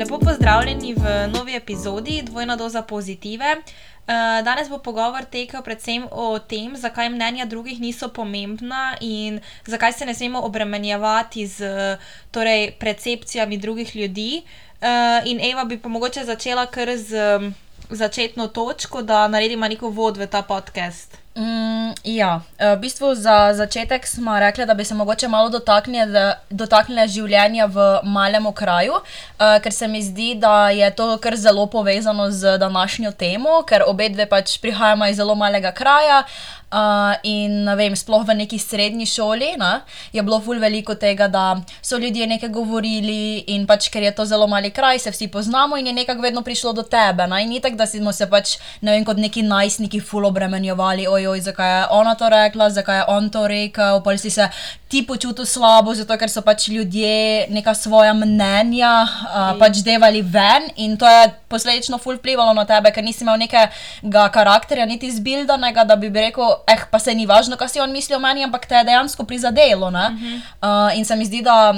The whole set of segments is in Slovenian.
Lepo pozdravljeni v novi epizodi Dvojna doza pozitive. Uh, danes bo pogovor tekel predvsem o tem, zakaj mnenja drugih niso pomembna in zakaj se ne smemo obremenjevati z torej, percepcijami drugih ljudi. Uh, in Eva bi pa mogoče začela kar z začetno točko, da naredimo neko vod v ta podcast. Mm, ja, v bistvu za začetek smo rekli, da bi se mogoče malo dotaknili, življenja v malem kraju, uh, ker se mi zdi, da je to kar zelo povezano z današnjo temo, ker obe dve pač prihajamo iz zelo malega kraja. Uh, in vem, sploh v neki srednji šoli ne, je bilo ful veliko tega, da so ljudje nekaj govorili, in pač ker je to zelo mali kraj, se vsi poznamo in je nekako vedno prišlo do tebe. Ne, in ni tako, da smo se pač ne vem, kot neki najstniki ful obremenjevali, ojoj, zakaj je ona to rekla, zakaj je on to rekel, pa si se ti počutil slabo, zato ker so pač ljudje neka svoja mnenja uh, pač devali ven in to je posledično ful vplivalo na tebe, ker nisi imel nekega karakterja, niti zbildanega, da bi rekel eh, pa se ni važno, kaj si on misli o meni, ampak te je dejansko prizadelo. Uh -huh. uh, in se mi zdi, da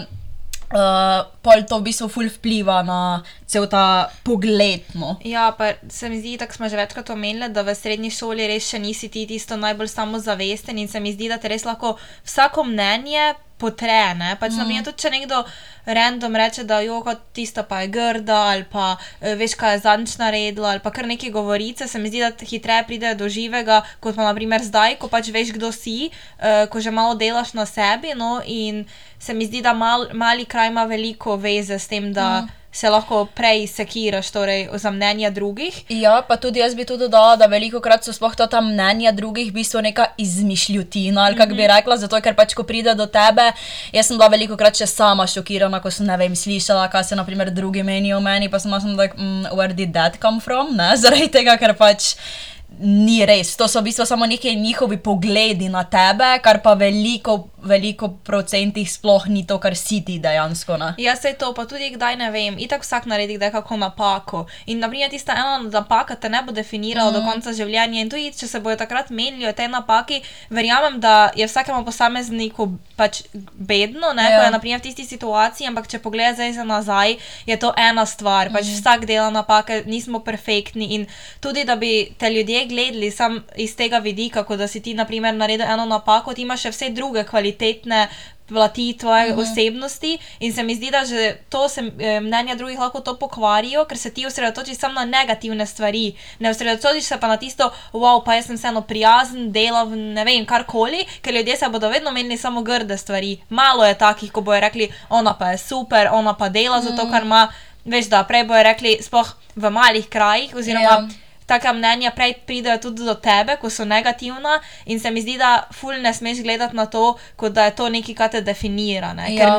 uh, pol to v bistvu ful vpliva na cel ta pogled. No. Ja, pa se mi zdi, tako smo že večkrat omenili, da v srednji šoli res še nisi ti tisto najbolj samozavesten in se mi zdi, da te res lahko vsako mnenje potrene. Pač mm. je tudi, če nekdo random reče, da jo kot tista pa je grda ali pa eh, veš, kaj je zadnjič naredila ali pa kar neki govorice, se mi zdi, da hitreje pride do živega, kot pa naprimer zdaj, ko pač veš, kdo si, uh, ko že malo delaš na sebi. No, in se mi zdi, da mal, mali kraj ima veliko veze s tem, da. Mm se lahko prej sekiraš torej, za mnenja drugih. Ja, pa tudi jaz bi tudi dodala, da veliko krat so sploh ta mnenja drugih v bistvu neka izmišljutina ali kako bi mhm. rekla, zato ker pač ko pride do tebe, jaz sem bila veliko krat še sama šokirana, ko sem ne vem, slišala, kaj se naprimer drugi menijo o meni, pa sem bila like, mm, where did that come from, ne, zaradi tega, ker pač ni res. To so v bistvu samo neki njihovi pogledi na tebe, kar pa veliko, veliko procentih sploh ni to, kar si ti dejansko. Ne? Ja, se to, pa tudi kdaj ne vem. Itak vsak naredi kdaj kako napako. In naprimer, tista ena napaka te ne bo definirala mm. do konca življenja. In tudi, če se bojo takrat menili o tej napaki, verjamem, da je vsakemu posamezniku pač bedno, ne, ja. ko je naprimer v tisti situaciji, ampak če pogledaš zdaj za nazaj, je to ena stvar. Pač mm. vsak dela napake, nismo perfektni. In tudi, da bi te ljudje gledali samo iz tega vidika, kot da si ti, na primer, naredil eno napako, ti imaš še vse druge kvalitetne plati tvoje mhm. -huh. osebnosti. In se mi zdi, da že to se eh, mnenja drugih lahko to pokvarijo, ker se ti osredotočiš samo na negativne stvari. Ne osredotočiš se pa na tisto, wow, pa jaz sem vseeno prijazen, delaven, ne vem, karkoli, ker ljudje se bodo vedno menili samo grde stvari. Malo je takih, ko bojo rekli, ona pa je super, ona pa dela uh -huh. za to, kar ima. Veš, da prej bojo rekli, sploh v malih krajih, oziroma yeah. Taka mnenja prej pridejo tudi do tebe, ko so negativna, in se mi zdi, da ful ne smeš gledati na to, kot da je to nekaj, kar te definira. Ne? Ja.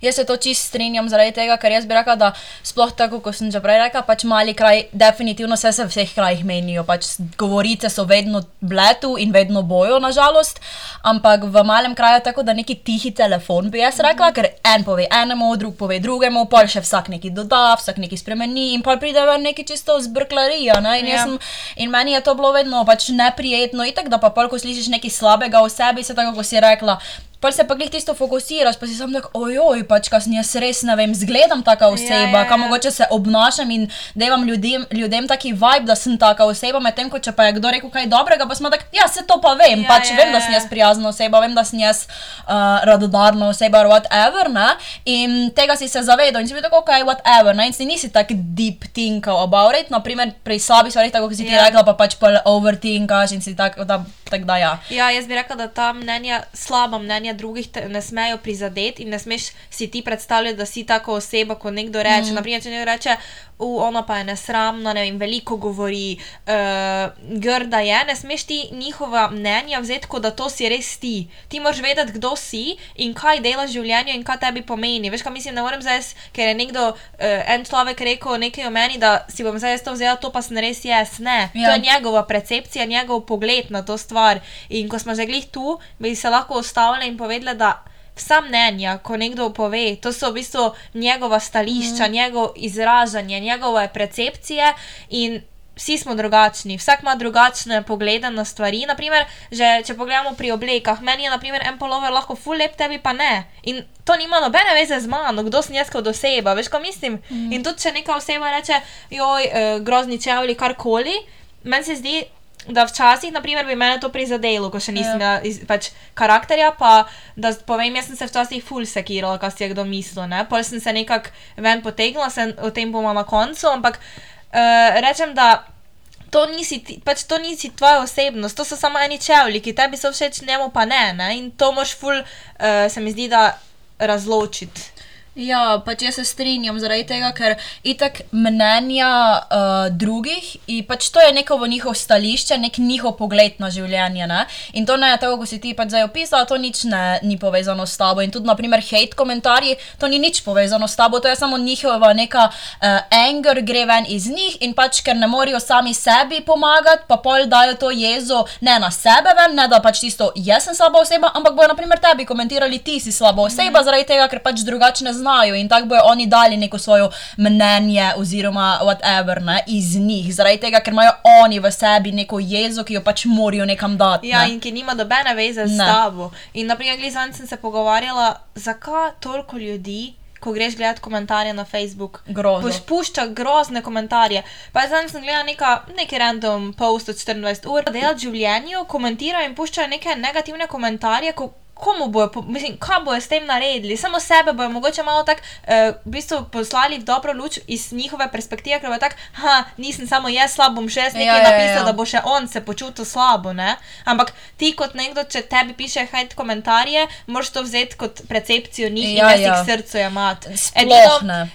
Jaz se to čist strinjam zaradi tega, ker jaz bi rekla, da sploh tako, kot sem že prej rekla, pač mali kraj, definitivno se v vseh krajih menijo. Pač govorice so vedno bletu in vedno bojo, nažalost. Ampak v malem kraju tako, da neki tihi telefon bi jaz rekla, -hmm. ker en pove enemu, drug pove drugemu, pa še vsak neki doda, vsak neki spremeni in pa pride ven neki čisto zbrklarija. Ne? In ja. jaz sem in meni je to bilo vedno pač neprijetno, itek da pa polk slišiš nekaj slabega o sebi, se tako kot si rekla. Pa se pa glih tisto fokusiraš, pa si sam tako, ojoj, pač kas jaz res ne vem, zgledam taka oseba, ja, ja, ja. kam mogoče se obnašam in da imam ljudem, ljudem taki vibe, da sem taka oseba, medtem ko če pa je kdo rekel kaj dobrega, pa smo tako, ja, se to pa vem, ja, pač ja, vem, da sem jaz prijazna oseba, vem, da sem jaz uh, radodarna oseba, whatever, ne, in tega si se zavedal in si bil tako, ok, whatever, ne, in si nisi tak deep thinker about it, naprimer pri slabih stvarih, tako kot si ti ja. rekla, pa pač pa overthinkaš in si tako, da, tak, da ja. Ja, jaz bi rekla, da ta mnenja, slaba mnenja, mnenja drugih ne smejo prizadeti in ne smeš si ti predstavljati, da si tako oseba, kot nekdo reče. Mm. Naprimer, če nekdo reče, ona pa je nesramna, ne vem, veliko govori, uh, grda je, ne smeš ti njihova mnenja vzeti, kot da to si res ti. Ti moraš vedeti, kdo si in kaj delaš v življenju in kaj tebi pomeni. Veš, kaj mislim, ne morem zdaj, ker je nekdo, uh, en človek rekel nekaj o meni, da si bom zdaj to vzela, to pa sem res jaz. Ne, ja. to je njegova percepcija, njegov pogled na to stvar. In ko smo že glih tu, bi se lahko ustavili in povedali, da vsa mnenja, ko nekdo pove, to so v bistvu njegova stališča, mm. njegovo izražanje, njegove percepcije in vsi smo drugačni, vsak ima drugačne poglede na stvari. Naprimer, že če pogledamo pri oblekah, meni je naprimer, en polover lahko ful lep, tebi pa ne. In to nima nobene veze z mano, kdo sem jaz kot oseba, veš, ko mislim. Mm. In tudi če neka oseba reče, joj, eh, grozni čevlji, karkoli, meni se zdi. Da včasih, naprimer, bi me to prizadelo, ko še nisem imela yeah. pač, karakterja, pa da povem, jaz sem se včasih ful sekirala, kaj si je kdo mislil. Pol sem se nekako ven potegnila, sem o tem bomo na koncu, ampak uh, rečem, da to nisi, ti, pač to nisi tvoja osebnost, to so samo eni čevlji, ki tebi so všeč, njemu pa ne. ne? In to moš ful, uh, se mi zdi, da razločiti. Ja, pač jaz se strinjam zaradi tega, ker itak mnenja uh, drugih in pač to je neko v njihov stališče, nek njihov pogled na življenje. Ne? In to ne je tako, kot si ti pač zdaj opisala, to nič ne, ni povezano s tabo. In tudi, naprimer, hate komentarji, to ni nič povezano s tabo, to je samo njihova neka uh, anger, gre ven iz njih in pač ker ne morejo sami sebi pomagati, pa pol dajo to jezo ne na sebe ven, ne da pač tisto, jaz sem slaba oseba, ampak bojo, naprimer, tebi komentirali, ti si slaba oseba, mm. zaradi tega, ker pač drugačne znajo in tako bojo oni dali neko svoje mnenje oziroma whatever ne, iz njih, zaradi tega, ker imajo oni v sebi neko jezo, ki jo pač morajo nekam dati. Ja, ne. in ki nima nobene veze z tabo. In naprimer, glizan sem se pogovarjala, zakaj toliko ljudi. Ko greš gledati komentarje na Facebooku, pušča grozne komentarje. Pa zdaj sem gledala neka, neki random post od 24 ur, da delajo življenje, komentirajo in puščajo neke negativne komentarje, ko, komu bojo, mislim, kaj bojo s tem naredili, samo sebe bojo mogoče malo tako, uh, v bistvu poslali v dobro luč iz njihove perspektive, ker bo tako, ha, nisem samo jaz slab, bom še jaz nekaj ja, ja, napisal, ja, ja. da bo še on se počutil slabo, ne? Ampak ti kot nekdo, če tebi piše hajt komentarje, moraš to vzeti kot percepcijo njih ja, in jaz ja. jih srcu imati.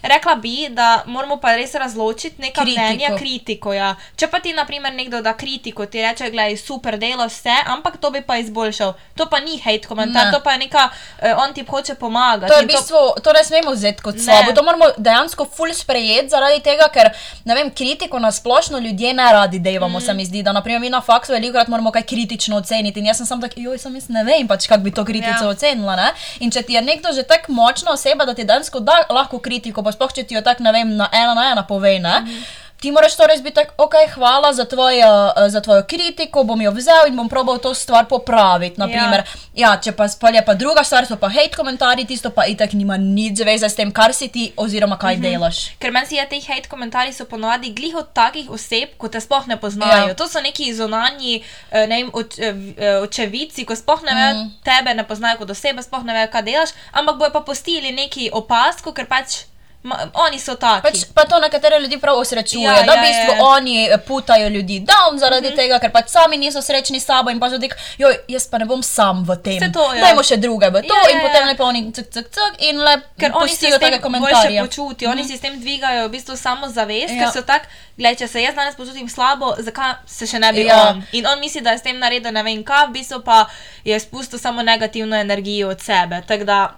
Rekla bi, da moramo pa res razločiti neka mnenja kritiko. Ja. Če pa ti, na primer, nekdo da kritiko, ti reče, gledaj, super delo vse, ampak to bi pa izboljšal. To pa ni hate komentar ne. to pa je neka, uh, on ti hoče pomagati. To, v bistvu, to... to ne smemo vzeti kot slabo, to moramo dejansko ful sprejeti zaradi tega, ker vem, kritiko na splošno ljudje ne radi dejamo, mm. se mi zdi. Da, naprimer, mi na faksu veliko krat moramo kaj kritično oceniti in jaz sem samo tak, joj, sem jaz ne vem, pač kako bi to kritico ja. ocenila. Ne? In če ti je nekdo že tako močna oseba, da ti dejansko da lahko kritiko, pa sploh če ti jo tako, ne vem, na ena na ena pove. Mm ti moraš torej biti tako, ok, hvala za tvojo, uh, za tvojo kritiko, bom jo vzel in bom probal to stvar popraviti. Naprimer, ja. ja, če pa spolje pa druga stvar, so pa hate komentarji, tisto pa itak nima nič zveze s tem, kar si ti oziroma kaj -hmm. delaš. Ker meni se ti hate komentarji so ponovadi glih od takih oseb, ko te sploh ne poznajo. Ja. To so neki zonani, eh, ne vem, oč, eh, očevici, ko sploh ne vejo, -hmm. tebe ne poznajo kot osebe, sploh ne vejo, kaj delaš, ampak bojo pa postili neki opasko, ker pač. Ma, oni so taki. Pač, pa to nekatere ljudi prav osrečuje, ja, da v ja, bistvu ja, ja. oni eh, putajo ljudi down zaradi mm -hmm. tega, ker pač sami niso srečni s sabo in pa že dik, joj, jaz pa ne bom sam v tem. Ja. Dajmo še druge v to ja, in ja, potem ja. lepo oni cuk, cuk, cuk in le, ker oni si tega komentarja počutijo, mm -hmm. oni si s tem dvigajo v bistvu samo zavest, ja. ker so tak, gledaj, če se jaz danes počutim slabo, zakaj se še ne bi ja. on. In on misli, da je s tem naredil ne vem kaj, v bistvu pa je spustil samo negativno energijo od sebe. Tak, da,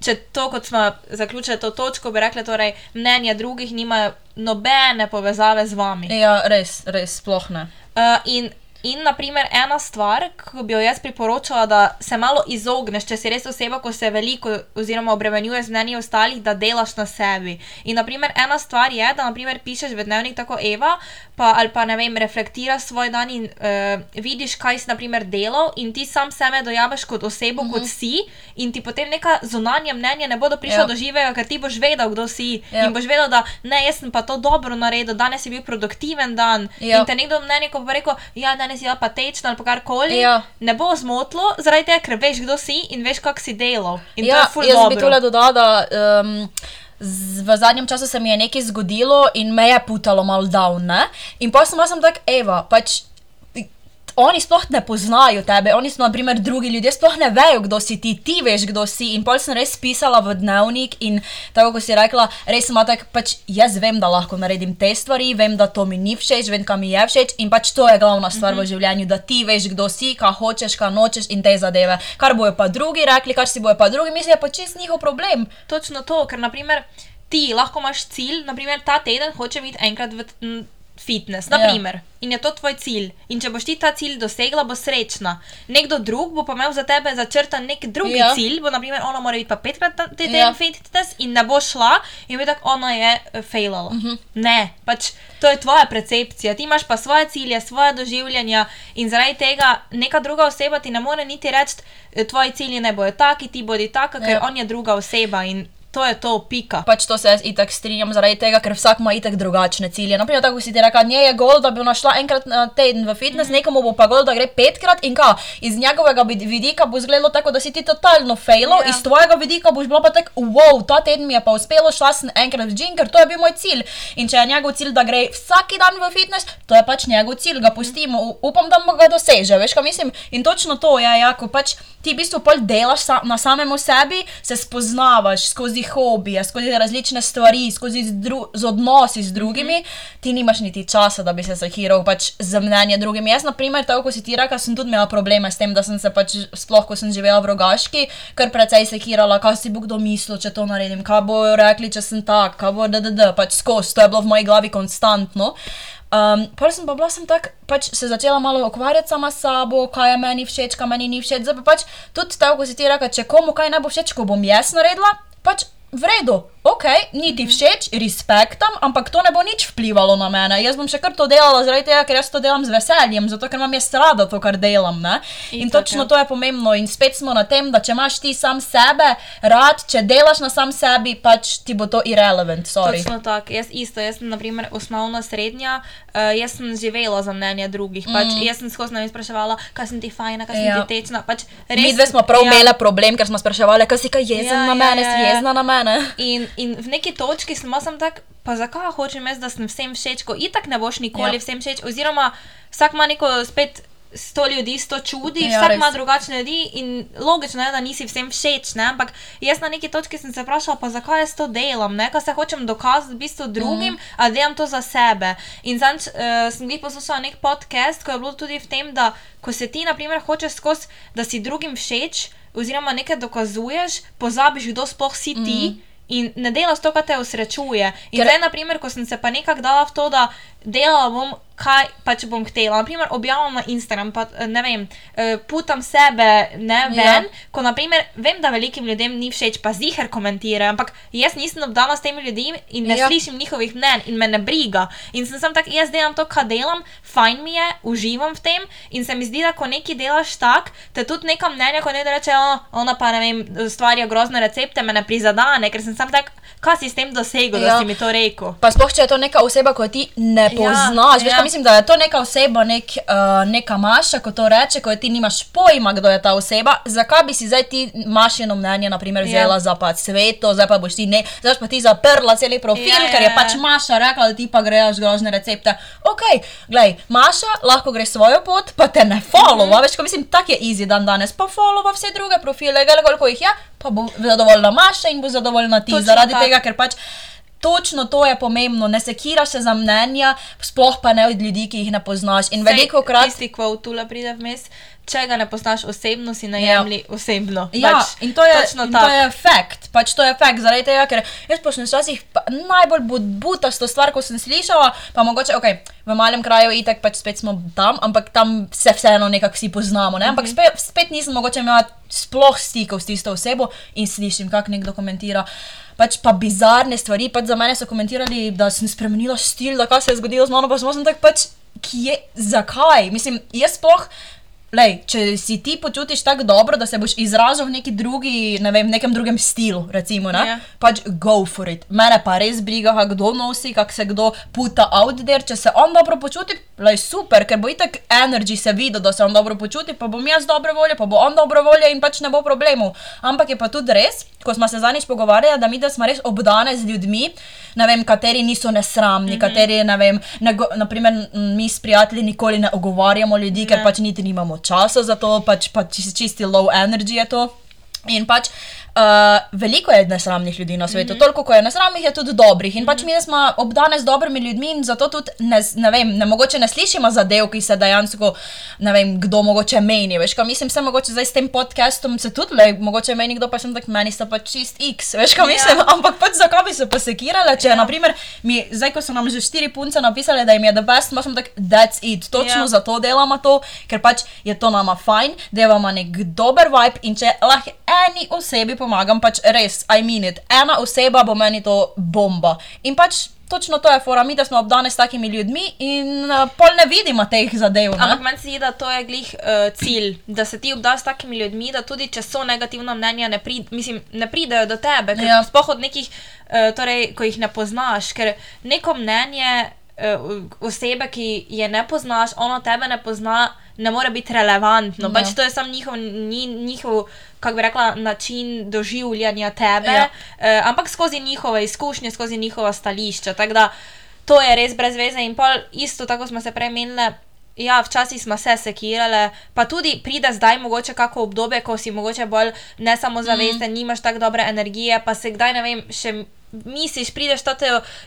če to, kot smo zaključili to točko, bi rekli, torej mnenja drugih nimajo nobene povezave z vami. Ja, res, res, sploh ne. Uh, in In, naprimer, ena stvar, ki bi jo jaz priporočala, da se malo izogneš, če si res oseba, ko se veliko oziroma obremenjuje z mnenji ostalih, da delaš na sebi. In, naprimer, ena stvar je, da naprimer, pišeš v dnevnik tako Eva, pa, ali pa ne vem, reflektiraš svoj dan in uh, vidiš, kaj si naprimer delal, in ti sam sebe dojaviš kot osebo, -hmm. kot mhm. si, in ti potem neka zunanja mnenja ne bodo prišla ja. do živega, ker ti boš vedel, kdo si. Ja. In boš vedel, da ne, jaz sem pa to dobro naredil, danes je bil produktiven dan. Ja. In te nekdo mnenje, ko bo rekel, ja, ne danes je patetično ali karkoli, ja. ne bo zmotilo, zaradi tega, ker veš, kdo si in veš, kako si delal. In ja, jaz dobro. bi tole dodala, da um, z, v zadnjem času se mi je nekaj zgodilo in me je putalo malo down. In pa sem jaz tak, Eva, pač oni sploh ne poznajo tebe, oni so, na primer, drugi ljudje, sploh ne vejo, kdo si ti, ti veš, kdo si. In pol sem res pisala v dnevnik in tako, kot si rekla, res sem tak, pač jaz vem, da lahko naredim te stvari, vem, da to mi ni všeč, vem, kam mi je všeč in pač to je glavna stvar mm -hmm. v mhm. življenju, da ti veš, kdo si, kaj hočeš, kaj nočeš in te zadeve. Kar bojo pa drugi rekli, kar si bojo pa drugi mislili, je pa čist njihov problem. Točno to, ker naprimer ti lahko imaš cilj, naprimer ta teden hoče biti enkrat v fitness, Ja. naprimer. In je to tvoj cilj. In če boš ti ta cilj dosegla, bo srečna. Nekdo drug bo pa imel za tebe začrtan nek drugi Ja. cilj, bo naprimer ona mora biti pa petkrat na teden Ja. ja. fitness in ne bo šla in bo tako ona je uh, failala. Uh Mhm. -huh. Ne, pač to je tvoja percepcija, ti imaš pa svoje cilje, svoje doživljanja in zaradi tega neka druga oseba ti ne more niti reči, "Eh, tvoji cilji ne bojo taki, ti bodi taka, ker Ja. ja. on je druga oseba in to je to, pika. Pač to se jaz itak strinjam zaradi tega, ker vsak ima itak drugačne cilje. Naprimer, tako si ti rekel, njej je gol, da bi ona šla enkrat na teden v fitness, mm. nekomu bo pa gol, da gre petkrat in ka. Iz njegovega vid- vidika bo izgledalo tako, da si ti totalno failo, Ja. yeah. iz tvojega vidika boš bila pa tak, wow, ta teden mi je pa uspelo, šla sem enkrat v gym, ker to je bil moj cilj. In če je njegov cilj, da gre vsak dan v fitness, to je pač njegov cilj, ga pustimo, U- upam, da mu ga doseže, veš, kaj mislim. In točno to je, ja, ko pač ti v bistvu pol delaš sa na samem sebi, se spoznavaš skozi hobije, skozi različne stvari, skozi z, dru z odnosi z drugimi, mm -hmm. ti nimaš niti časa, da bi se zahiral pač za mnenje drugim. Jaz, na primer, tako kot si ti rekel, sem tudi imela probleme s tem, da sem se pač, sploh ko sem živela v rogaški, kar precej sekirala, kaj si bo kdo mislil, če to naredim, kaj bojo rekli, če sem tak, kaj bo DDD, pač skozi, to je bilo v moji glavi konstantno. Um, Prvo sem pa bila sem tak, pač se začela malo ukvarjati sama s sabo, kaj je meni všeč, kaj meni ni všeč. Zdaj pa pač tudi tako, ko si ti rekel, če komu kaj ne bo všeč, ko bom jaz naredila, pač v redu, ok, ni ti všeč, respektam, ampak to ne bo nič vplivalo na mene. Jaz bom še kar to delala, zaradi tega, ker jaz to delam z veseljem, zato ker imam jaz rada to, kar delam. Ne? In Itak, točno ja. to je pomembno. In spet smo na tem, da če imaš ti sam sebe rad, če delaš na sam sebi, pač ti bo to irrelevant. Sorry. Točno tako, jaz isto, jaz sem naprimer osnovna srednja, uh, jaz sem živela za mnenje drugih. Pač, jaz sem skozi nami spraševala, kaj sem ti fajna, kaj sem Ja. ti tečna. Pač, Mi dve smo prav ja. imeli problem, ker smo spraševali, kaj si kaj jezen Ja, na ja, mene, ja, si ja. jezna na mene. In, in v neki točki sem jaz tak, pa zakaj hočem jaz, da sem vsem všeč, ko itak ne boš nikoli Ja. ja. vsem všeč, oziroma vsak ima neko spet. Sto ljudi, sto čudi, Ja, ja, vsak res. ima drugačne ljudi in logično je, da nisi vsem všeč, ne? ampak jaz na neki točki sem se vprašala, pa zakaj jaz to delam, ne? kaj se hočem dokazati v bistvu drugim, mm. a delam to za sebe. In zanč uh, sem jih poslušala nek podcast, ko je bilo tudi v tem, da ko se ti, na primer, hočeš skozi, da si drugim všeč, oziroma nekaj dokazuješ, pozabiš, kdo sploh si ti. Mm. In ne delaš to, kar te usrečuje. In Ker... zdaj, naprimer, ko sem se pa nekako dala v to, da delala bom, kaj pač bom htela. Naprimer, objavljam na Instagram, pa eh, ne vem, eh, putam sebe ne ven, ja. ko naprimer vem, da velikim ljudem ni všeč, pa ziger komentirajo, ampak jaz nisem obdana s temi ljudmi in ne Ja. ja. slišim njihovih mnen in me ne briga. In sem sam tak, jaz delam to, kar delam, fajn mi je, uživam v tem in se mi zdi, da ko nekaj delaš tak, te tudi neka mnenja, ko ne da reče, "O, ona pa ne vem, stvarja grozne recepte, me ne prizadane, ker sem sam tak, kaj si s tem dosegel, ja. Ja. da si mi to rekel. Pa sploh, če je to neka oseba, ko ti ne poznaš. Veš, ja. Mislim, da je to neka oseba, nek, uh, neka maša, ko to reče, ko ti nimaš pojma, kdo je ta oseba. Zakaj bi si zdaj ti mašino mnenje, naprimer, Ja. vzela za pač sveto, zdaj pa boš ti ne, zdaj pa ti zaprla cel profil, Ja, ja, ker je ja. pač maša rekla, da ti pa grejaš grozne recepte. Ok, glej, maša lahko gre svojo pot, pa te ne followa, mm. -hmm. veš, ko mislim, tak je easy dan danes, pa followa vse druge profile, gledaj koliko jih je, pa bo zadovoljna maša in bo zadovoljna ti, Točno zaradi tako. tega, ker pač. Točno to je pomembno, ne sekiraš se za mnenja, sploh pa ne od ljudi, ki jih ne poznaš. In veliko krat. Tisti, v tule pride vmes, če ga ne poznaš osebno, si ne Ja. osebno. Ja, pač, in to je, točno in to tako. je fakt, pač to je fakt, zaradi tega, ker jaz počnem včasih najbolj butasto stvar, ko sem slišala, pa mogoče, ok, v malem kraju itak pač spet smo tam, ampak tam se vseeno nekako vsi poznamo, ne? ampak spet, spet nisem mogoče imela sploh stikov s tisto osebo in slišim, kak nekdo komentira. Pač pa bizarne stvari, pač za mene so komentirali, da sem spremenila stil, da kaj se je zgodilo z mano, pa sem tako pač, kje, zakaj? Mislim, jaz sploh. Lej, če si ti počutiš tako dobro, da se boš izražal v neki drugi, ne vem, nekem drugem stilu, recimo, ne, Ja. pač go for it. Mene pa res briga, kdo nosi, kako se kdo puta out there. Če se on dobro počuti, lej super, ker bo itak energy se vidi, da se on dobro počuti, pa bom jaz dobre volje, pa bo on dobre volje in pač ne bo problemov. Ampak je pa tudi res, ko smo se zadnjič pogovarjali, da mi da smo res obdane z ljudmi, ne vem, kateri niso nesramni, mm -hmm. kateri, ne vem, ne, go- naprimer, mi s prijatelji nikoli ne ogovarjamo ljudi, ker Ne. pač niti nimamo časa za to, pač, pač čisti low energy je to. In pač Uh, veliko je nesramnih ljudi na svetu, mm -hmm. toliko, ko je nesramnih, je tudi dobrih. In mm -hmm. pač mi smo obdane z dobrimi ljudmi in zato tudi ne, ne vem, ne mogoče ne slišimo zadev, ki se dejansko, ne vem, kdo mogoče meni. Veš, kaj mislim, se mogoče zdaj s tem podcastom se tudi le, mogoče meni kdo pa sem tak, meni sta pač čist X, veš, kaj mislim, yeah. ampak pač zakaj bi se posekirala, če. Ja. naprimer, mi, zdaj, ko so nam že štiri punce napisali, da jim je the best, pa sem tak, that's it, točno. Ja. zato delamo to, ker pač je to nama fajn, da imamo nek dober vibe in če lahko eni osebi pomagam, pač res, I mean it. Ena oseba bo meni to bomba. In pač točno to je fora, mi da smo obdane s takimi ljudmi in uh, pol ne vidimo teh zadev. Ne? Ampak meni se zdi, da to je glih uh, cilj, da se ti obdaš s takimi ljudmi, da tudi če so negativna mnenja, ne, pri, mislim, ne pridejo do tebe. Ja. Sploh od nekih, uh, torej, ko jih ne poznaš, ker neko mnenje uh, osebe, ki je ne poznaš, ono tebe ne pozna ne more biti relevantno. No. Pač to je samo njihov, njihov kako bi rekla, način doživljanja tebe, ja. uh, ampak skozi njihove izkušnje, skozi njihova stališča. Tako da to je res brez veze. In pol isto, tako smo se premenili. Ja, včasih smo se sekirali, pa tudi pride zdaj, mogoče kako obdobje, ko si mogoče bolj ne samo zavesten, mm. nimaš tako dobre energije, pa se kdaj ne vem, še misliš, prideš to,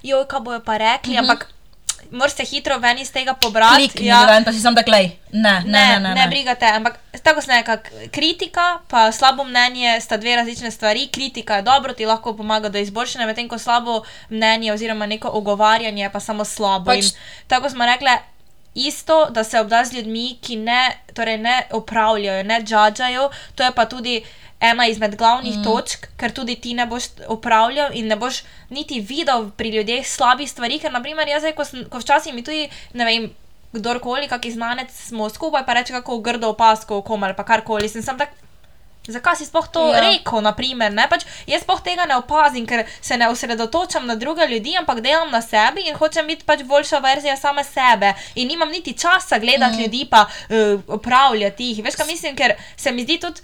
jo, kaj bojo pa rekli, mm -hmm. ampak moraš se hitro ven iz tega pobrati. Klik, ja, ven, pa si sam takle. Ne, ne, ne, ne, ne, ne brigate. Ampak tako se nekako kritika, pa slabo mnenje sta dve različne stvari. Kritika je dobro, ti lahko pomaga do izboljšanja, medtem ko slabo mnenje oziroma neko ogovarjanje pa samo slabo. Pač, tako smo rekli. Isto, da se obda z ljudmi, ki ne, torej ne upravljajo, ne džadžajo, to je pa tudi ena izmed glavnih mm. točk, ker tudi ti ne boš upravljal in ne boš niti videl pri ljudeh slabih stvari. Ker, naprimer, jaz, ko, ko včasih mi tudi, ne vem, kdorkoli, kakšen znanec smo skupaj, pa reče, kako grdo opasko, komu ali pa karkoli. Sem sam tak. Zakaj si sploh to ja. rekel, naprimer? Pač jaz sploh tega ne opazim, ker se ne osredotočam na druge ljudi, ampak delam na sebi in hočem biti pač boljša verzija same sebe. In nimam niti časa gledati mm. ljudi, pa uh, upravljati jih. Veš, kaj mislim, ker se mi zdi tudi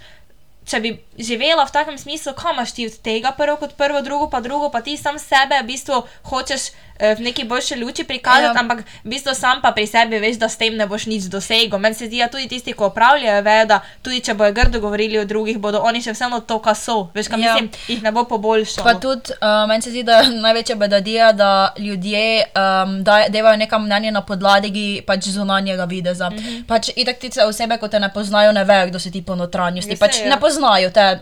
če bi živela v takem smislu, kam imaš ti od tega, prvo kot prvo, drugo pa drugo, pa ti sam sebe v bistvu hočeš v neki boljši luči prikazati, ja. ampak v bistvu sam pa pri sebi veš, da s tem ne boš nič dosegel. Meni se zdi, da tudi tisti, ki upravljajo, vejo, da tudi če bojo grdo govorili o drugih, bodo oni še vseeno to, kar so. Veš, kaj ja. mislim, jih ne bo poboljšalo. Pa tudi uh, meni se zdi, da je največja bedadija, da ljudje um, devajo neka mnenja na podlagi pač zunanjega videza. Mm -hmm. Pač itak ti se osebe, ko te ne poznajo, ne vejo, kdo si ti po notranjosti. Pač ne poznajo te.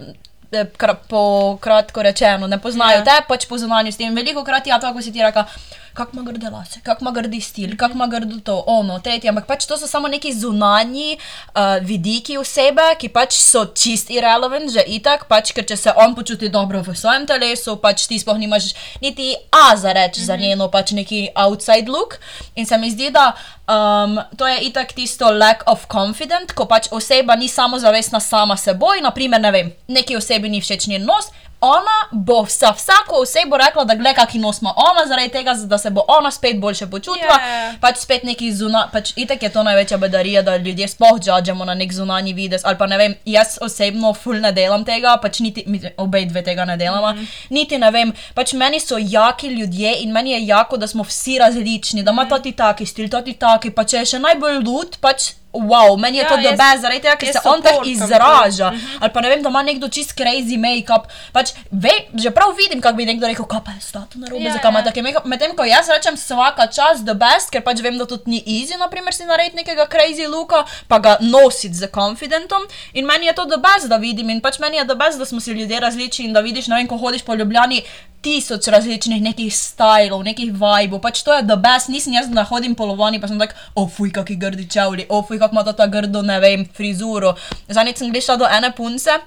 Eh, po kratko rečeno, ne poznajo ja. te, pač po zunanjosti. In veliko krat ja, to, ko si ti reka, kako ima grde lase, kako ima grdi stil, kako ima grdo to, ono, tretje. Ampak pač to so samo neki zunanji uh, vidiki osebe, ki pač so čist irrelevant, že itak, pač, ker če se on počuti dobro v svojem telesu, pač ti sploh nimaš niti A za reči mm -hmm. za mhm. njeno pač neki outside look. In se mi zdi, da um, to je itak tisto lack of confidence, ko pač oseba ni samo zavestna sama seboj, naprimer, ne vem, neki osebi ni všeč njen nos ona bo za vsako osebo rekla, da gleda, kakšno nos ima ona, zaradi tega, da se bo ona spet boljše počutila. Yeah. Pač spet neki zunanji, pač itek je to največja bedarija, da ljudje sploh žadžemo na nek zunanji videz. Ali pa ne vem, jaz osebno ful ne delam tega, pač niti obe dve tega ne delamo. Mm -hmm. Niti ne vem, pač meni so jaki ljudje in meni je jako, da smo vsi različni, da ima mm -hmm. ti taki stil, ti taki, pa če je še najbolj lud, pač wow, meni je ja, to dobro, zaradi tega, ker se on tako izraža. Uh mhm. -huh. Ali pa ne vem, da ima nekdo čist crazy make-up. Pač, ve, že prav vidim, kako bi nekdo rekel, kaj pa je stati na robu, ja, zakaj ima ja. take make-up. Medtem ko jaz rečem vsaka čas the best, ker pač vem, da tudi ni easy, naprimer, si narediti nekega crazy looka, pa ga nositi z confidentom. In meni je to the best, da vidim. In pač meni je the best, da smo si ljudje različni in da vidiš, ne vem, ko hodiš po Ljubljani tisoč različnih nekih stilov, nekih vibov, pač to je the best, nisem jaz, da hodim polovani, pa sem tak, ofuj, kaki grdi čevlji, ofuj, kak ima ta grdo, ne vem, frizuro. Zadnjič sem prišla do ene punce.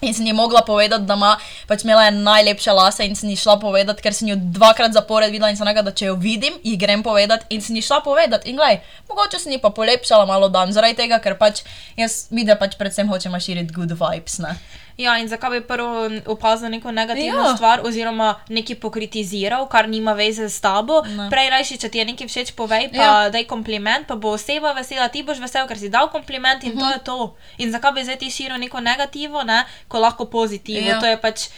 In sem ji mogla povedati, da ima pač imela najlepše lase, in sem ji šla povedati, ker sem jo dvakrat zapored videla in sem rekla, da če jo vidim, ji grem povedati. In sem ji šla povedati, in gledaj, mogoče sem ji pa polepšala malo dan, zaradi tega, ker pač jaz vidim, da pač predvsem hočem širiti good vibes. Ne? Ja, in zakaj bi prvo opazil neko negativno ja. stvar, oziroma nekaj pokritiziral, kar nima veze s tabo. Ne. Prej rajši, če ti je nekaj všeč, povej, pa ja. daj kompliment, pa bo oseba vesela, ti boš vesel, ker si dal kompliment in uh -huh. to mhm. je to. In zakaj bi zdaj ti širil neko negativno, ne, ko lahko pozitivno. Ja. To je pač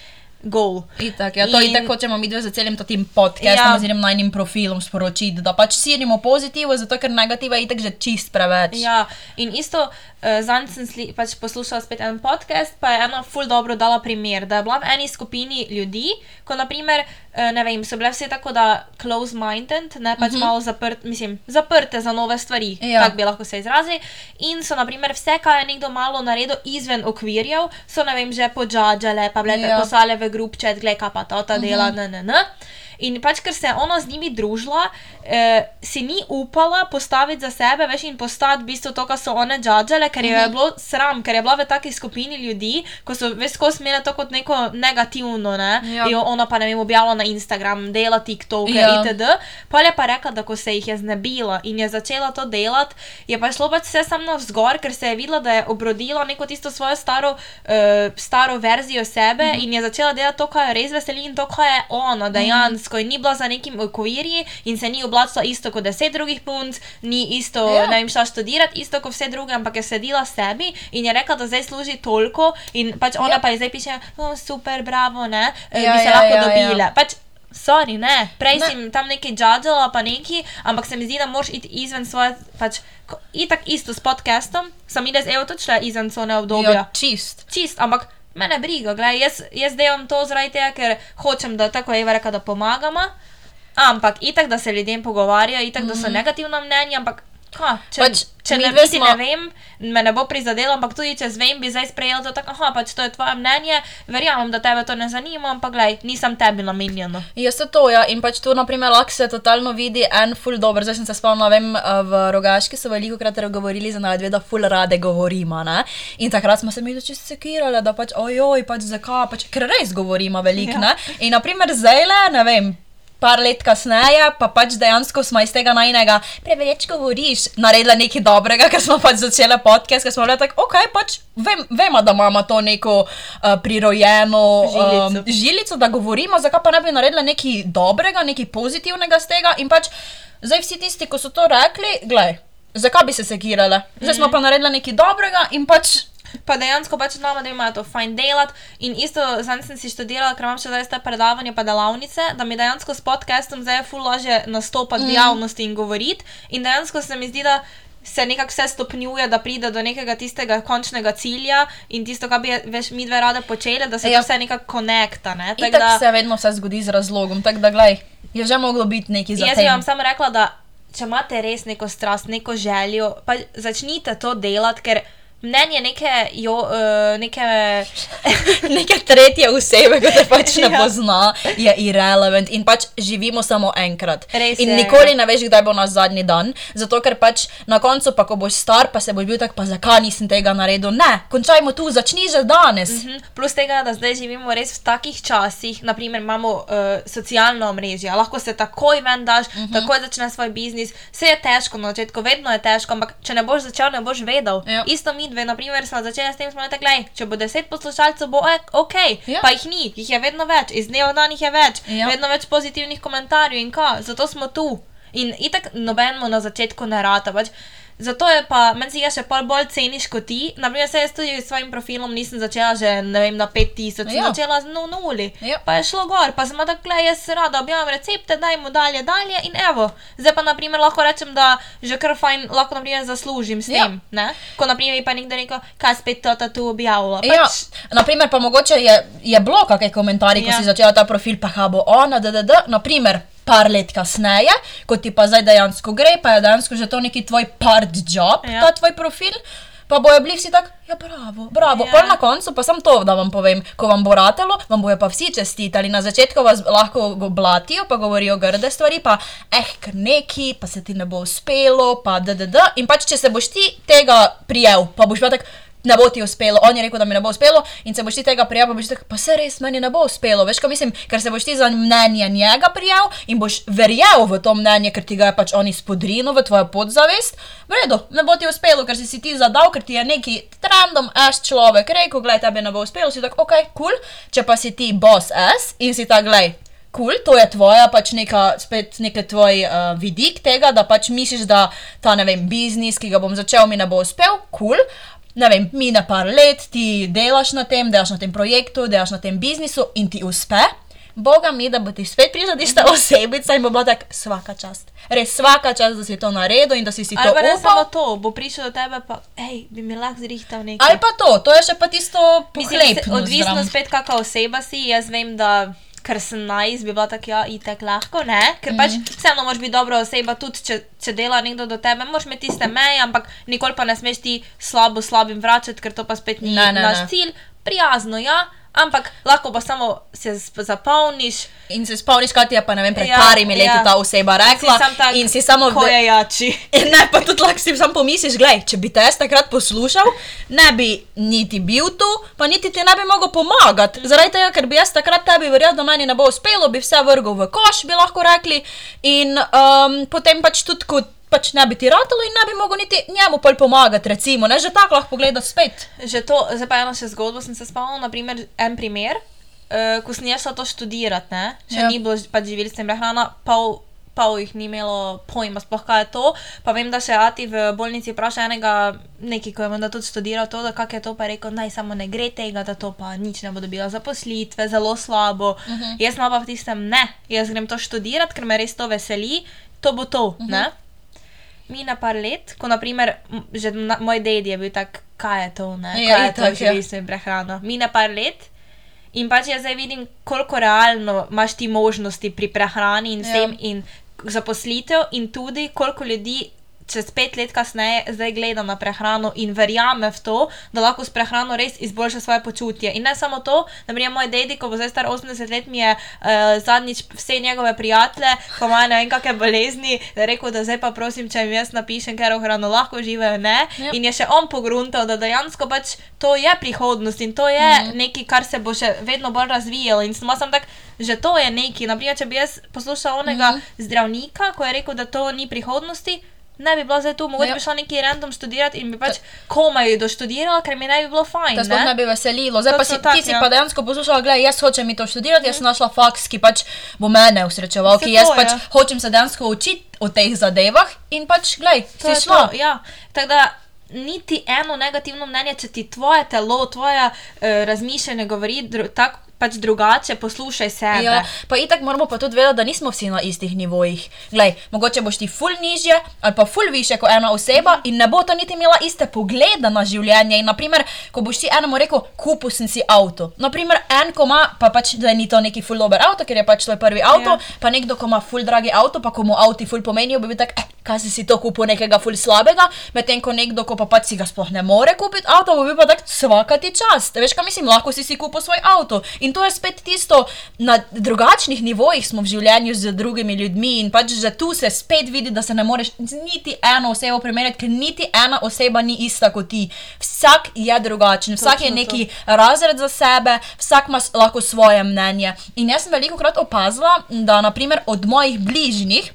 goal. Itak, ja, to In- tako hočemo mi dve za celim tem podcastom Ja. oziroma najnim profilom sporočiti, da pač širimo pozitivo, zato ker negativa je itak že čist preveč. Ja, in isto, uh, zanj sem sli, pač poslušala spet en podcast, pa je ena ful dobro dala primer, da je bila v eni skupini ljudi, ko naprimer, ne vem, so bile vse tako da close-minded, ne pač uh -huh. malo zaprt, mislim, zaprte za nove stvari, Ja. tako bi lahko se izrazili. In so naprimer vse, kar je nekdo malo naredil izven okvirjev, so ne vem, že podžadžale, pa bile Ja. poslale v grupčet, gled, kaj pa ta ta dela, uh -huh. ne, ne, ne. In pač, ker se je ona z njimi družila, eh, si ni upala postaviti za sebe več in postati v bistvu to, kar so one džadžale, ker jo je bilo sram, ker je bila v taki skupini ljudi, ko so ves skozi imeli to kot neko negativno, ne. Ja. Jo ona pa ne vem, objavila na Instagram, dela TikTok, Ja. itd. Pa je pa rekla, da ko se jih je znebila in je začela to delati, je pa šlo pač vse samo navzgor, ker se je videla, da je obrodila neko tisto svojo staro, uh, staro verzijo sebe Mhm. mm -hmm. in je začela delati to, kar jo res veseli in to, kar je ona dejansko. In ni bila za nekim okvirji in se ni oblačila isto kot deset drugih punc, ni isto, Ja. ja. ne vem, šla študirati isto kot vse druge, ampak je sedela sebi in je rekla, da zdaj služi toliko in pač ona Ja. ja. pa je zdaj piše, oh, super, bravo, ne, Ja, ja, bi se ja, ja, lahko ja, ja, ja. dobile. Pač, Sorry, ne, prej Ne. sem tam nekaj džadžala, pa neki, ampak se mi zdi, da moraš iti izven svoje, pač, ko- itak isto s podcastom, sem jaz evo tudi šla izven cone obdobja. ja čist. Čist, ampak mene briga, gledaj, jaz, jaz delam to zaradi tega, ker hočem, da tako je Eva rekla, da pomagamo, ampak itak, da se ljudem pogovarjajo, itak, da so negativna mnenja, ampak ka, če. Pač, če ne, niti smo- ne vem, me ne bo prizadelo, ampak tudi če zvem, bi zdaj sprejel to tako, aha, pač to je tvoje mnenje, verjamem, da tebe to ne zanima, ampak gledaj, nisem tebi namenjeno. Jaz se to, ja, in pač tu, naprimer, lahko se totalno vidi en ful dober. Zdaj sem se spomnila, vem, eh, v Rogaški so veliko krat govorili za najdve, da ful rade govorimo, ne? In takrat smo se mi začeli sekirali, da pač, ojoj, pač zakaj, pač, ker res govorimo veliko, Ja. ne? In naprimer, zdaj le, ne vem. Par let kasneje, pa pač dejansko smo iz tega najnega, preveč govoriš, naredili nekaj dobrega, ker smo pač začeli podcast, ker smo bili tako, ok, pač vem, vemo, da imamo to neko uh, prirojeno Žilico. Um, žilico, da govorimo, zakaj pa ne bi naredili nekaj dobrega, nekaj pozitivnega z tega. In pač zdaj vsi tisti, ki so to rekli, gledaj, zakaj bi se sekirali? Zdaj smo pa naredili nekaj dobrega in pač. Pa dejansko pač znamo, da imajo to fajn delati. In isto, zdaj sem si študirala, ker imam še zdaj te predavanja, pa delavnice, da mi dejansko s podcastom zdaj je ful lažje nastopati mm. v javnosti in govoriti. In dejansko se mi zdi, da se nekako vse stopnjuje, da pride do nekega tistega končnega cilja in tisto, kar bi veš, mi dve rade počeli, da se Ja. ja. to vse nekako konekta. Ne? Tako da se vedno vse zgodi z razlogom. Tako da, gledaj, je že moglo biti nekaj za Jaz bi vam samo rekla, da če imate res neko strast, neko željo, pa začnite to delati, ker mnenje neke, jo, uh, neke Neke tretje osebe, ki te pač ne Ja. pozna, je irrelevant in pač živimo samo enkrat. Res in je, nikoli ne veš, kdaj bo naš zadnji dan, zato ker pač na koncu, pa ko boš star, pa se boš bil tak, pa zakaj nisem tega naredil. Ne, končajmo tu, začni že danes. Mhm. Plus tega, da zdaj živimo res v takih časih, naprimer imamo uh, socialno omrežje, lahko se takoj ven daš, uh -huh. takoj začneš svoj biznis. Vse je težko na začetku, vedno je težko, ampak če ne boš začel, ne boš vedel. Ja. Isto mi dve, naprimer, smo začeli s tem, smo rekli, "Glej, če bo deset poslušalcev, bo ok, Ja. pa jih ni, jih je vedno več, iz dneva v dan jih je več, Ja. vedno več pozitivnih komentarjev in kaj, zato smo tu. In itak nobenemu na začetku ne rata. Pač. Zato je pa, meni se ga še pol bolj ceniš kot ti. Naprimer, se jaz tudi s svojim profilom nisem začela že, vem, na 5000, sem Ja. začela z no, nuli. Ja. Pa je šlo gor, pa sem tako, jaz rada objavim recepte, dajmo dalje, dalje in evo. Zdaj pa, naprimer, lahko rečem, da že kar fajn, lahko, naprimer, zaslužim s Ja. tem? Ko, naprimer, pa nekdo rekel, kaj spet to tu objavila. Ja, Pač, naprimer, pa mogoče je, je bilo kakšne komentarje, ko Ja. si začela ta profil, pa ha bo ona, da, da, da, naprimer. Par let kasneje, ko ti pa zdaj dejansko gre, pa je dejansko že to neki tvoj part job, ja. Ta tvoj profil, pa bojo bili vsi tako, ja, bravo, bravo. Ja. Ja. Pol na koncu pa sem to, da vam povem, ko vam bo ratelo, vam bojo pa vsi čestitali. Na začetku vas lahko blatijo, pa govorijo grde stvari, pa eh, ker neki, pa se ti ne bo uspelo, pa da, da, da. In pač, če se boš ti tega prijel, pa boš pa tak. Ne bo ti uspelo, on je rekel, da mi ne bo uspelo, in se boš ti tega prijel, pa boš tako, pa se res meni ne bo uspelo. Veš, kaj mislim, ker se boš ti za mnenje njega prijel in boš verjel v to mnenje, ker ti ga je pač on izpodrinil v tvojo podzavest. V redu, ne bo ti uspelo, ker si si ti zadal, ker ti je neki random ass človek rekel, gledaj, tebi ne bo uspelo, si tako, ok, kul, cool. če pa si ti boss ass in si tako, gledaj. Kul, cool, to je tvoja, pač neka, spet neki tvoj uh, vidik tega, da pač misliš, da ta, ne vem, biznis, ki ga bom začel, mi ne bo uspel, kul. Cool. Ne vem, mine par let, ti delaš na tem, delaš na tem projektu, delaš na tem biznisu in ti uspe. Boga mi, da bo ti spet prišla tista osebica in bo bila tako svaka čast. Res svaka čast, da si to naredil in da si si to Ali pa ne samo upal. to, bo prišel do tebe, pa hej, bi mi lahko zrihtal nekaj. Ali pa to, to je še pa tisto pohlepno. se- odvisno zraven. spet, kakšna oseba si. Jaz vem, da ker sem najs, bi bila tako, ja, itek lahko, ne? Ker pač Mhm. vseeno moraš biti dobra oseba, tudi če, če dela nekdo do tebe, moraš imeti tiste meje, ampak nikoli pa ne smeš ti slabo slabim vračati, ker to pa spet ni Ne, ne, naš ne. cilj. Prijazno, ja, ampak lahko pa samo se zapolniš. In se spomniš, kaj ti je pa vem, pred Ja, parimi leti ja. ta oseba rekla. tak, in si samo ko je jači. Ne, pa tudi lahko si sam pomisliš, gledaj, če bi te jaz takrat poslušal, ne bi niti bil tu, pa niti ti ne bi mogel pomagati. Zaradi tega, ker bi jaz takrat tebi verjel, da meni ne bo uspelo, bi vse vrgel v koš, bi lahko rekli. In um, potem pač tudi, ko pač ne bi ti ratalo in ne bi mogel niti njemu pol pomagati, recimo, ne, že tako lahko pogledaš spet. Že to, zdaj pa eno še zgodbo sem se spomnil, naprimer en primer, uh, ko sem jaz šla to študirati, ne? še Ja. ni bilo pač živilstva in prehrana, pol, pol jih ni imelo pojma, sploh kaj je to. Pa vem, da še Ati v bolnici vpraša enega, neki, ko je menda tudi študiral to, da kak je to, pa je rekel, naj samo ne gre tega, da to pa nič ne bo dobila zaposlitve, zelo slabo. Uh -huh. Jaz pa v tistem, ne, jaz grem to študirati, ker me res to veseli, to bo to, uh -huh. ne? Mine par let, ko naprimer, že na, moj ded je bil tak, kaj je to, ne? Ja, kaj je to, že ja. se prehrana. Mine par let in pač jaz zdaj vidim, koliko realno imaš ti možnosti pri prehrani in Ja. vsem in zaposlitev in tudi koliko ljudi. Čez pet let kasneje zdaj gleda na prehrano in verjame v to, da lahko s prehrano res izboljša svoje počutje. In ne samo to, da mi je moj dedi, ko bo zdaj star 80 let, mi je uh, zadnjič vse njegove prijatelje, ko imajo ne vem kakšne bolezni, da rekel, da zdaj pa prosim, če jim jaz napišem, ker v hrano lahko živijo, ne. Ja. In je še on pogruntal, da dejansko pač to je prihodnost in to je mm -hmm. nekaj, kar se bo še vedno bolj razvijalo. In samo sem tak, že to je nekaj. Naprimer, če bi jaz poslušal onega mm -hmm. zdravnika, ko je rekel, da to ni prihodnosti. Ne bi bila zdaj tu, mogoče Ja. bi šla neki random študirati in bi pač komaj doštudirala, ker mi ne bi bilo fajn. Da sploh ne bi veselilo. Zdaj pa si, tak, ti si ja. pa dejansko poslušala, gledaj, jaz hočem mi to študirati, jaz sem našla faks, ki pač bo mene usrečeval, ki jaz to, pač ja. hočem se dejansko učiti o teh zadevah in pač, gledaj, To si šla. to, ja. Tako da niti eno negativno mnenje, če ti tvoje telo, tvoje uh, razmišljanje govori tako pač drugače, poslušaj sebe. Ja, pa itak moramo pa tudi vedeti, da nismo vsi na istih nivojih. Glej, mogoče boš ti ful nižje ali pa ful više kot ena oseba in ne bo ta niti imela iste poglede na življenje. In naprimer, ko boš ti enemu rekel, kupil sem si avto. Naprimer, en, ko ima, pa pač, da ni to neki ful dober avto, ker je pač tvoj prvi avto, Ja. pa nekdo, ko ima ful dragi avto, pa ko mu avti ful pomenijo, bi bil tak, eh, kaj si si to kupil nekega ful slabega, medtem ko nekdo, ko pa pač si ga sploh ne more kupiti avto, bo bil pa tak, svaka ti čast. Veš, kaj mislim, lahko si si kupil svoj avto. In to je spet tisto, na drugačnih nivojih smo v življenju z drugimi ljudmi in pač že tu se spet vidi, da se ne moreš niti eno osebo primerjati, ker niti ena oseba ni ista kot ti. Vsak je drugačen, vsak je Točno to. neki razred za sebe, vsak ima lahko svoje mnenje. In jaz sem veliko krat opazila, da naprimer od mojih bližnjih.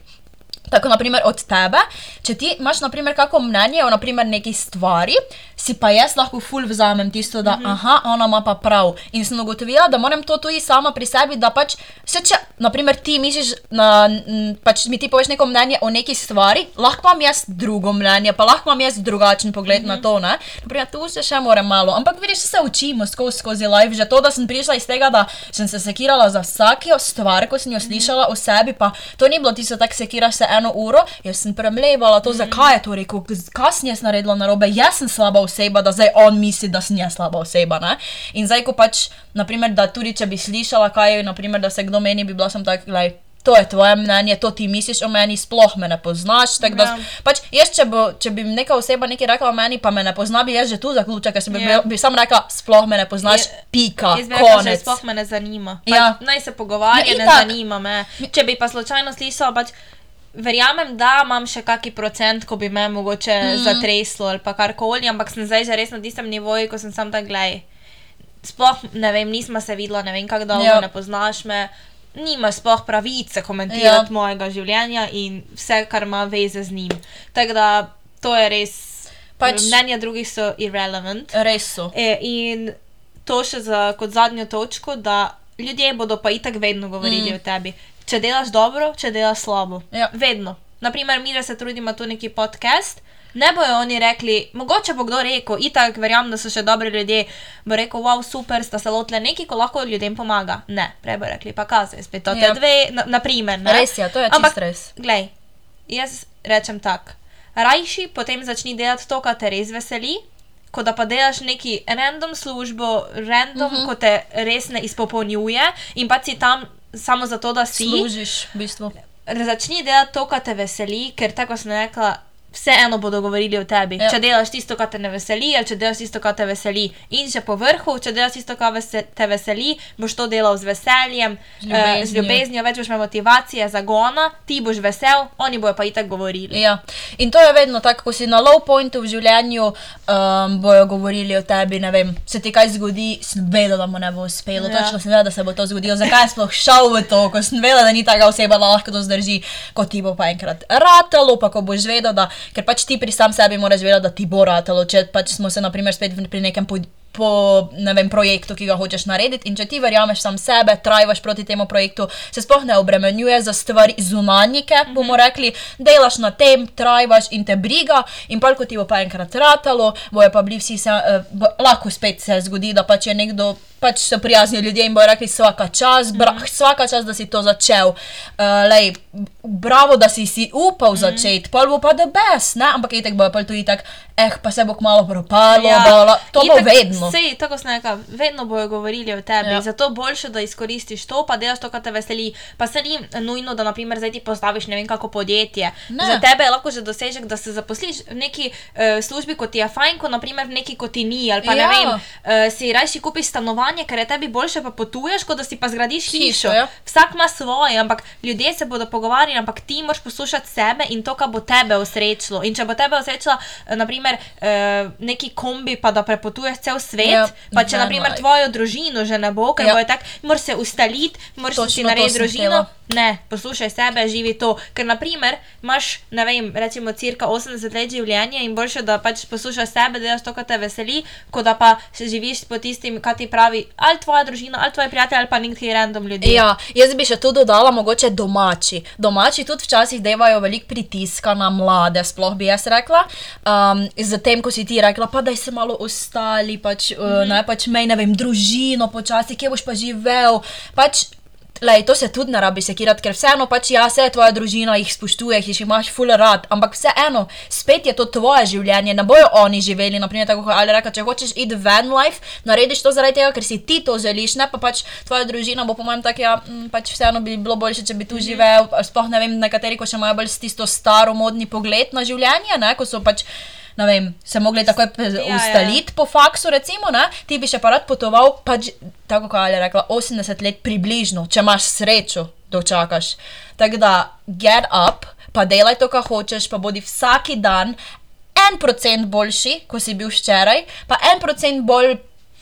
Tako, naprimer, od tebe, če ti imaš, naprimer, kako mnenje o naprimer, neki stvari, si pa jaz lahko ful vzamem tisto, da, mm -hmm. aha, ona ima pa prav. In sem ugotovila, da moram to tudi sama pri sebi, da pač, se če, naprimer, ti misliš, na, m, pač mi ti poveš neko mnenje o neki stvari, lahko imam jaz drugo mnenje, pa lahko imam jaz drugačen pogled mm -hmm. na to, ne. Naprimer, tu se še moram malo, ampak vidiš, se učimo skozi, skozi live, že to, da sem prišla iz tega, da sem se sekirala za vsako stvar, ko sem jo slišala o sebi, pa to ni bilo tisto, tako sekiraš se eno uro, jaz sem premlevala to, zakaj je to rekel, kaj sem jaz naredila narobe, jaz sem slaba oseba, da zdaj on misli, da sem jaz slaba oseba. Ne? In zdaj, ko pač, naprimer, da tudi če bi slišala, kaj je, naprimer, da se kdo meni, bi bila sem tak, gledaj. To je tvoje mnenje, to ti misliš o meni, sploh me ne poznaš. tako Da, Ja. pač jaz, če, bo, če bi neka oseba nekaj rekla o meni, pa me ne pozna, bi jaz že tu zaključila, ker sem bi, Ja. bi sam rekla, sploh me ne poznaš, Je- pika, rekla, sploh me ne zanima. Ja. Ja. Naj se pogovarja, Ja, ne itak. zanima me. Če bi pa slučajno slišala, pač verjamem, da imam še kaki procent, ko bi me mogoče mm. zatreslo ali karkoli, ampak sem zdaj že res na tistem nivoju, ko sem sam tak gledaj. Sploh ne vem, nismo se videla, ne vem kako dolgo, Ja. ja. ne poznaš me. Nimaš sploh pravice komentirati Ja. ja. mojega življenja in vse, kar ima veze z njim. Tako da to je res. Pač, mnenja drugih so irrelevant. Res so. E, in to še za, kot zadnjo točko, da ljudje bodo pa itak vedno govorili mm. o tebi. Če delaš dobro, če delaš slabo. Ja. Vedno. Naprimer, mi da se trudimo tu neki podcast, Ne bojo oni rekli, mogoče bo kdo rekel, itak verjamem, da so še dobri ljudje, bo rekel, wow, super, sta se lotile nekaj, ko lahko ljudem pomaga. Ne, prej bo rekli, pa kaj, spet to te Ja. dve, na, naprimer. Ne? Res je, to je Ampak, čist res. Glej, jaz rečem tako. Rajši potem začni delati to, kar te res veseli, kot da pa delaš neki random službo, random, uh Mhm. -huh. ko te res ne izpopolnjuje in pa si tam samo zato, da si. Služiš, v bistvu. Začni delati to, kar te veseli, ker tako sem rekla. Vseeno bodo govorili o tebi. Ja. Če delaš tisto, kar te ne veseli, ali če delaš tisto, kar te veseli. In še po vrhu, če delaš tisto, kar vese, te veseli, boš to delal z veseljem, Z ljubeznijo, uh, z ljubeznijo. več boš imel motivacije, zagona, ti boš vesel, oni bojo pa itak govorili. Ja. In to je vedno tako, ko si na low pointu v življenju, um, bojo govorili o tebi. Ne vem, se ti kaj zgodi, sem vedela, da mu ne bo uspelo. Ja. Točno sem vedela, da se bo to zgodilo. Zakaj je sploh šel v to, ko sem vedela, da ni taka oseba, da lahko to zdrži, ko ti bo pa enkrat ratalo, pa ko boš vedel, da, ker pač ti pri sam sebi moraš vedeti, da ti bo ratalo. Če pač smo se, naprimer, spet pri nekem pod, po ne vem, projektu, ki ga hočeš narediti. In če ti verjameš sam sebe, trajvaš proti temu projektu, se sploh ne obremenjuje za stvari zunanjike, mm -hmm. bomo rekli, delaš na tem, trajvaš in te briga. In pa, ko ti bo pa enkrat ratalo, bojo pa bili vsi, se, uh, bo, lahko spet se zgodi, da pač je nekdo. Pač so prijazni ljudje in bojo rekli, vsaka čas, bra, mm. vsaka čas, da si to začel. Uh, lej, bravo, da si si upal mm. začeti, pa bo pa da bes, ne? ampak itek bojo pa tudi tako, eh, pa se bo kmalo propalo, ja. bla, to bo vedno. Sej, tako sem rekla, vedno bojo govorili o tebi. Ja. Zato boljše, da izkoristiš to, pa delaš to, kar te veseli. Pa se ni nujno, da naprimer zdaj ti postaviš ne vem kako podjetje. Ne. Za tebe je lahko že dosežek, da se zaposliš v neki uh, službi, kot ti je fajn, kot naprimer v neki, kot ti ni. Ali pa. Ja. ne vem, uh, si rajši kupiš stanovanje, ker je tebi boljše, pa potuješ, kot da si pa zgradiš Hišo, hišo. ja. Vsak ima svoje, ampak ljudje se bodo pogovarjali, ampak ti moraš poslušati sebe in to, kar bo tebe osrečilo. In če bo tebe osrečila, eh, naprimer, eh, neki kombi, pa da prepotuješ cel svet, Ja, pa če naprimer tvojo družino že ne bo, ker Ja. ja. bojo tako, moraš se ustaliti, moraš si narediti družino. htela. Ne, poslušaj sebe, živi to. Ker, naprimer, imaš, ne vem, recimo, cirka 80 let življenja in boljše, da pač poslušaš sebe, delaš to, kar te veseli, kot da pa še živiš po tistim, kar ti pravi ali tvoja družina, ali tvoji prijatelji, ali pa neki random ljudje. Ja, jaz bi še tu dodala, mogoče domači. Domači tudi včasih devajo veliko pritiska na mlade, sploh bi jaz rekla. Um, z tem, ko si ti rekla, pa da se malo ostali, pač, mm -hmm. uh, ne, pač mej, ne vem, družino počasi, kje boš pa živel. Pač, Lej, to se tudi ne rabi sekirati, ker vseeno pač ja, se tvoja družina jih spoštuje, jih imaš full rad, ampak vseeno, spet je to tvoje življenje, ne bojo oni živeli, naprimer, tako kot ali reka, če hočeš iti van life, narediš to zaradi tega, ker si ti to želiš, ne pa pač tvoja družina bo po mojem tak, ja, mm, pač vseeno bi bilo boljše, če bi tu živel, sploh ne vem, nekateri, ko še imajo bolj tisto staromodni pogled na življenje, ne, ko so pač. Ne vem, se mogli takoj pe- ja. ustaliti po faksu, recimo, ne? ti bi še pa rad potoval, pač, tako kot je rekla, 80 let približno, če imaš srečo, dočakaš. Tako da, get up, pa delaj to, kar hočeš, pa bodi vsak dan en procent boljši, kot si bil včeraj, pa en procent bolj.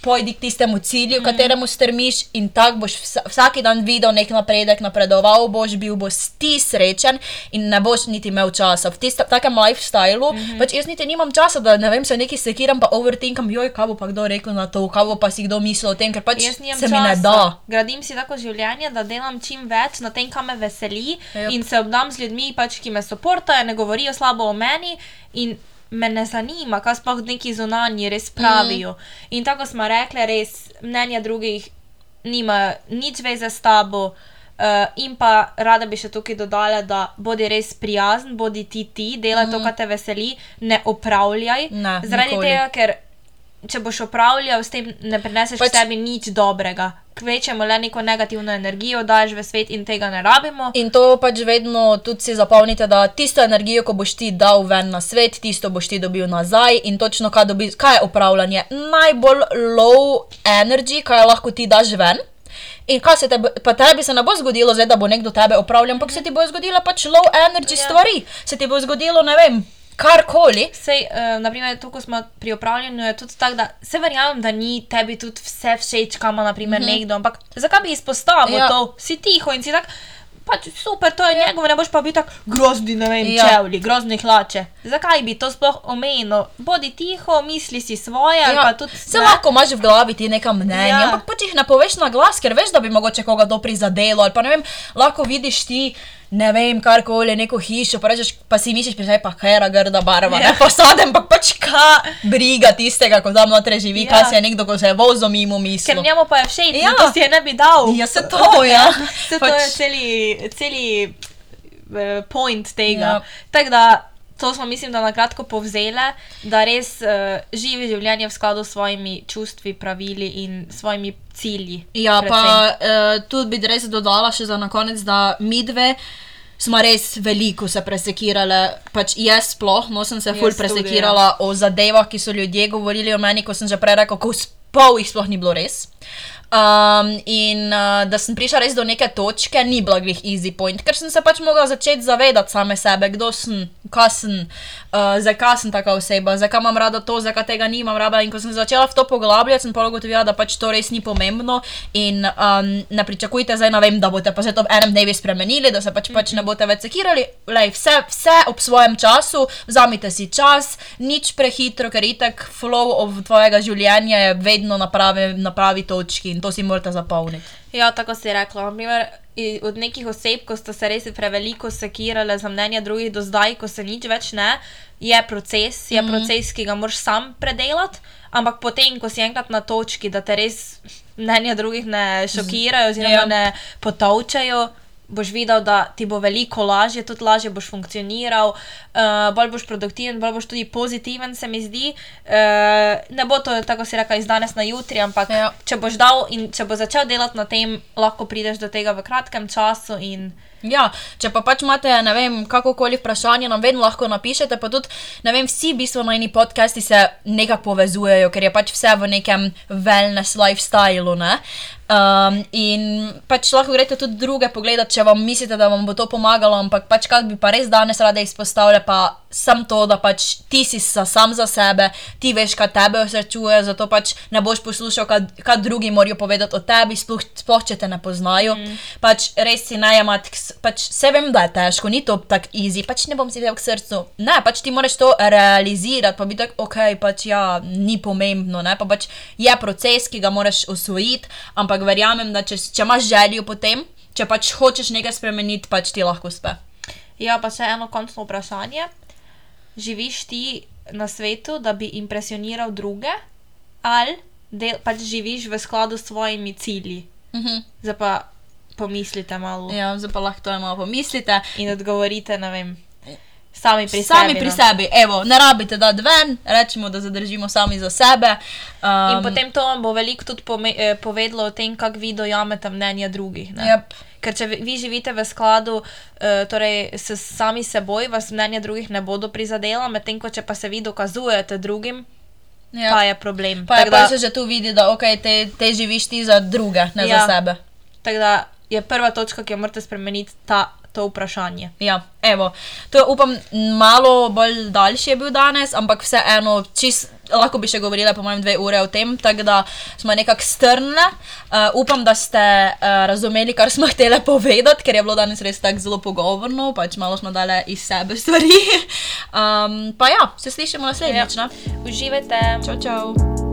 Pojdi k tistemu cilju, mm. kateremu strmiš, in tako boš vsa, vsak dan videl nek napredek, napredoval boš, bil boš ti srečen in ne boš niti imel časa. V tistem takem lifestylu, mm -hmm. pač jaz niti nimam časa, da ne vem, se nekaj sekiram, pa overthinkam, joj, kaj bo pa kdo rekel na to, kaj bo pa si kdo mislil o tem, ker pač se časa. mi ne da. Gradim si tako življenje, da delam čim več na tem, kar me veseli Yep. in se obdam z ljudmi, pač, ki me podportajo, ne govorijo slabo o meni. In me ne zanima, kaj sploh neki zunanji res pravijo. Mm. In tako smo rekli, res mnenja drugih nima nič veze s tabo. Uh, in pa rada bi še tukaj dodala, da bodi res prijazen, bodi ti ti, delaj mm. to, kar te veseli, ne opravljaj. Ne, Zaradi nikoli. tega, ker če boš opravljal, s tem ne prineseš Pač- pač, sebi nič dobrega. Kvečemo le neko negativno energijo, daš v svet in tega ne rabimo. In to pač vedno tudi si zapomnite, da tisto energijo, ko boš ti dal ven na svet, tisto boš ti dobil nazaj. In točno kaj, dobi, kaj je upravljanje? Najbolj low energy, kaj lahko ti daš ven. In kaj se tebi, pa tebi se ne bo zgodilo, zdaj, da bo nekdo tebe upravljal, ampak se ti bo zgodilo pač low energy Ja. stvari. Se ti bo zgodilo, ne vem, karkoli. Sej, uh, naprimer, tukaj smo pri upravljanju, je tudi tako, da se verjamem, da ni tebi tudi vse všeč, kam ima mm -hmm. nekdo, ampak zakaj bi izpostavil Ja. to? Si tiho in si tak. Pač super, to je ja. njegovo, ne boš pa bil tako grozni, ne vem, Ja. čevlji, grozni hlače. Zakaj bi to sploh omenil? Bodi tiho, misli si svoje, ja. tudi Se lahko imaš v glavi ti neka mnenja, ja. Ja. ampak pač jih ne poveš na glas, ker veš, da bi mogoče koga to prizadelo. Ali pa ne vem, lahko vidiš ti ne vem, karkoli, neko hišo, pa, rečeš, pa si misliš, je pa hera, grda barva, ja. ne fasade, ampak pač ka briga tistega, ko tam noter živi, ja. kaj se je nekdo, ko se je vozil mimo misli. Ker njemu pa je všeč, Ja. ja. to si je ne bi dal. Ja, se to, ja. Se to Pač- je celi, celi eh, point tega. Ja. Tako da. To smo, mislim, da na kratko povzele, da res uh, živi življenje v skladu s svojimi čustvi, pravili in svojimi cilji. Ja, predvsem. pa uh, tudi bi res dodala še za na konec, da mi dve smo res veliko se presekirale. Pač jaz sploh, no sem se ful Jaz tudi, ja. presekirala o zadevah, ki so ljudje govorili o meni, ko sem že prej rekel, kako spol jih sploh ni bilo res. Um, in uh, da sem prišla res do neke točke, ni bila glih easy point, ker sem se pač mogla začeti zavedati same sebe, kdo sem, kaj sem, uh, zakaj sem taka oseba, zakaj imam rada to, zakaj tega nimam rada. In ko sem se začela v to poglabljati, sem pa ugotovila, da pač to res ni pomembno in um, ne pričakujte zdaj, ne vem, da boste pa se to v enem dnevu spremenili, da se pač, pač ne boste več sekirali. Lej, vse, vse ob svojem času, vzamite si čas, nič prehitro, ker itak flow tvojega življenja je vedno na pravi, na pravi točki in to si morate zapolniti. Ja, tako si rekla. Naprimer, i- od nekih oseb, ko ste se res preveliko sekirali za mnenje drugih, do zdaj, ko se nič več ne, je proces, je mm. proces, ki ga moraš sam predelati. Ampak potem, ko si enkrat na točki, da te res mnenja drugih ne šokirajo, oziroma Ja. ja. ne potovčajo. Boš videl, da ti bo veliko lažje, tudi lažje boš funkcioniral, uh, bolj boš produktiven, bolj boš tudi pozitiven, se mi zdi. Uh, ne bo to, tako si rekel, iz danes na jutri, ampak Ja. če boš dal in če boš začel delati na tem, lahko prideš do tega v kratkem času. In, Ja, če pa pač imate, ne vem, kakokoli vprašanje, nam vedno lahko napišete, pa tudi, ne vem, vsi v bistvu na eni podcasti se nekako povezujejo, ker je pač vse v nekem wellness lifestylu, ne. Um, in pač lahko greste tudi druge pogledati, če vam mislite, da vam bo to pomagalo, ampak pač kaj bi pa res danes rada izpostavila, pa sem to, da pač ti si sa, sam za sebe, ti veš, kaj tebe osrečuje, zato pač ne boš poslušal, kaj, kaj drugi morajo povedati o tebi, sploh, sploh če te ne poznajo. Mm. Pač res si najemati, pač se vem, da je težko, ni to tako easy, pač ne bom si vzel k srcu. Ne, pač ti moraš to realizirati, pa bi tako, ok, pač ja, ni pomembno, ne, pa pač je proces, ki ga moraš osvojiti, ampak verjamem, da če, če imaš željo potem, če pač hočeš nekaj spremeniti, pač ti lahko uspe. ja, pa še eno končno vprašanje. Živiš ti na svetu, da bi impresioniral druge, ali del, pač živiš v skladu s svojimi cilji? Mhm. Zdaj pa pomislite malo ja. Zdaj pa lahko to malo pomislite. in odgovorite, ne vem, sami pri sami sebi. pri no. sebi, evo, ne rabite dati ven, rečemo, da zadržimo sami za sebe. Um, In potem to vam bo veliko tudi pome, eh, povedalo o tem, kako vi dojamete mnenja drugih. ne. Yep. Ker če vi- vi živite v skladu uh, torej s sami seboj, vas mnenja drugih ne bodo prizadela, medtem ko če pa se vi dokazujete drugim, Ja. pa je problem. Pa je Tako pa da- se že tu vidi, da okay, te, te živiš ti za druge, ne. Ja. za sebe. Tako da je prva točka, ki jo morate spremeniti, ta, to vprašanje. Ja, evo, to je, upam, malo bolj daljši je bil danes, ampak vseeno, čist, lahko bi še govorila, po mojem, dve ure o tem, tako da smo nekako strnile. Uh, upam, da ste uh, razumeli, kar smo hteli povedati, ker je bilo danes res tako zelo pogovorno, pač malo smo dale iz sebe stvari. Um, pa ja, se slišimo naslednjič. Ja. Uživajte! Čau, čau.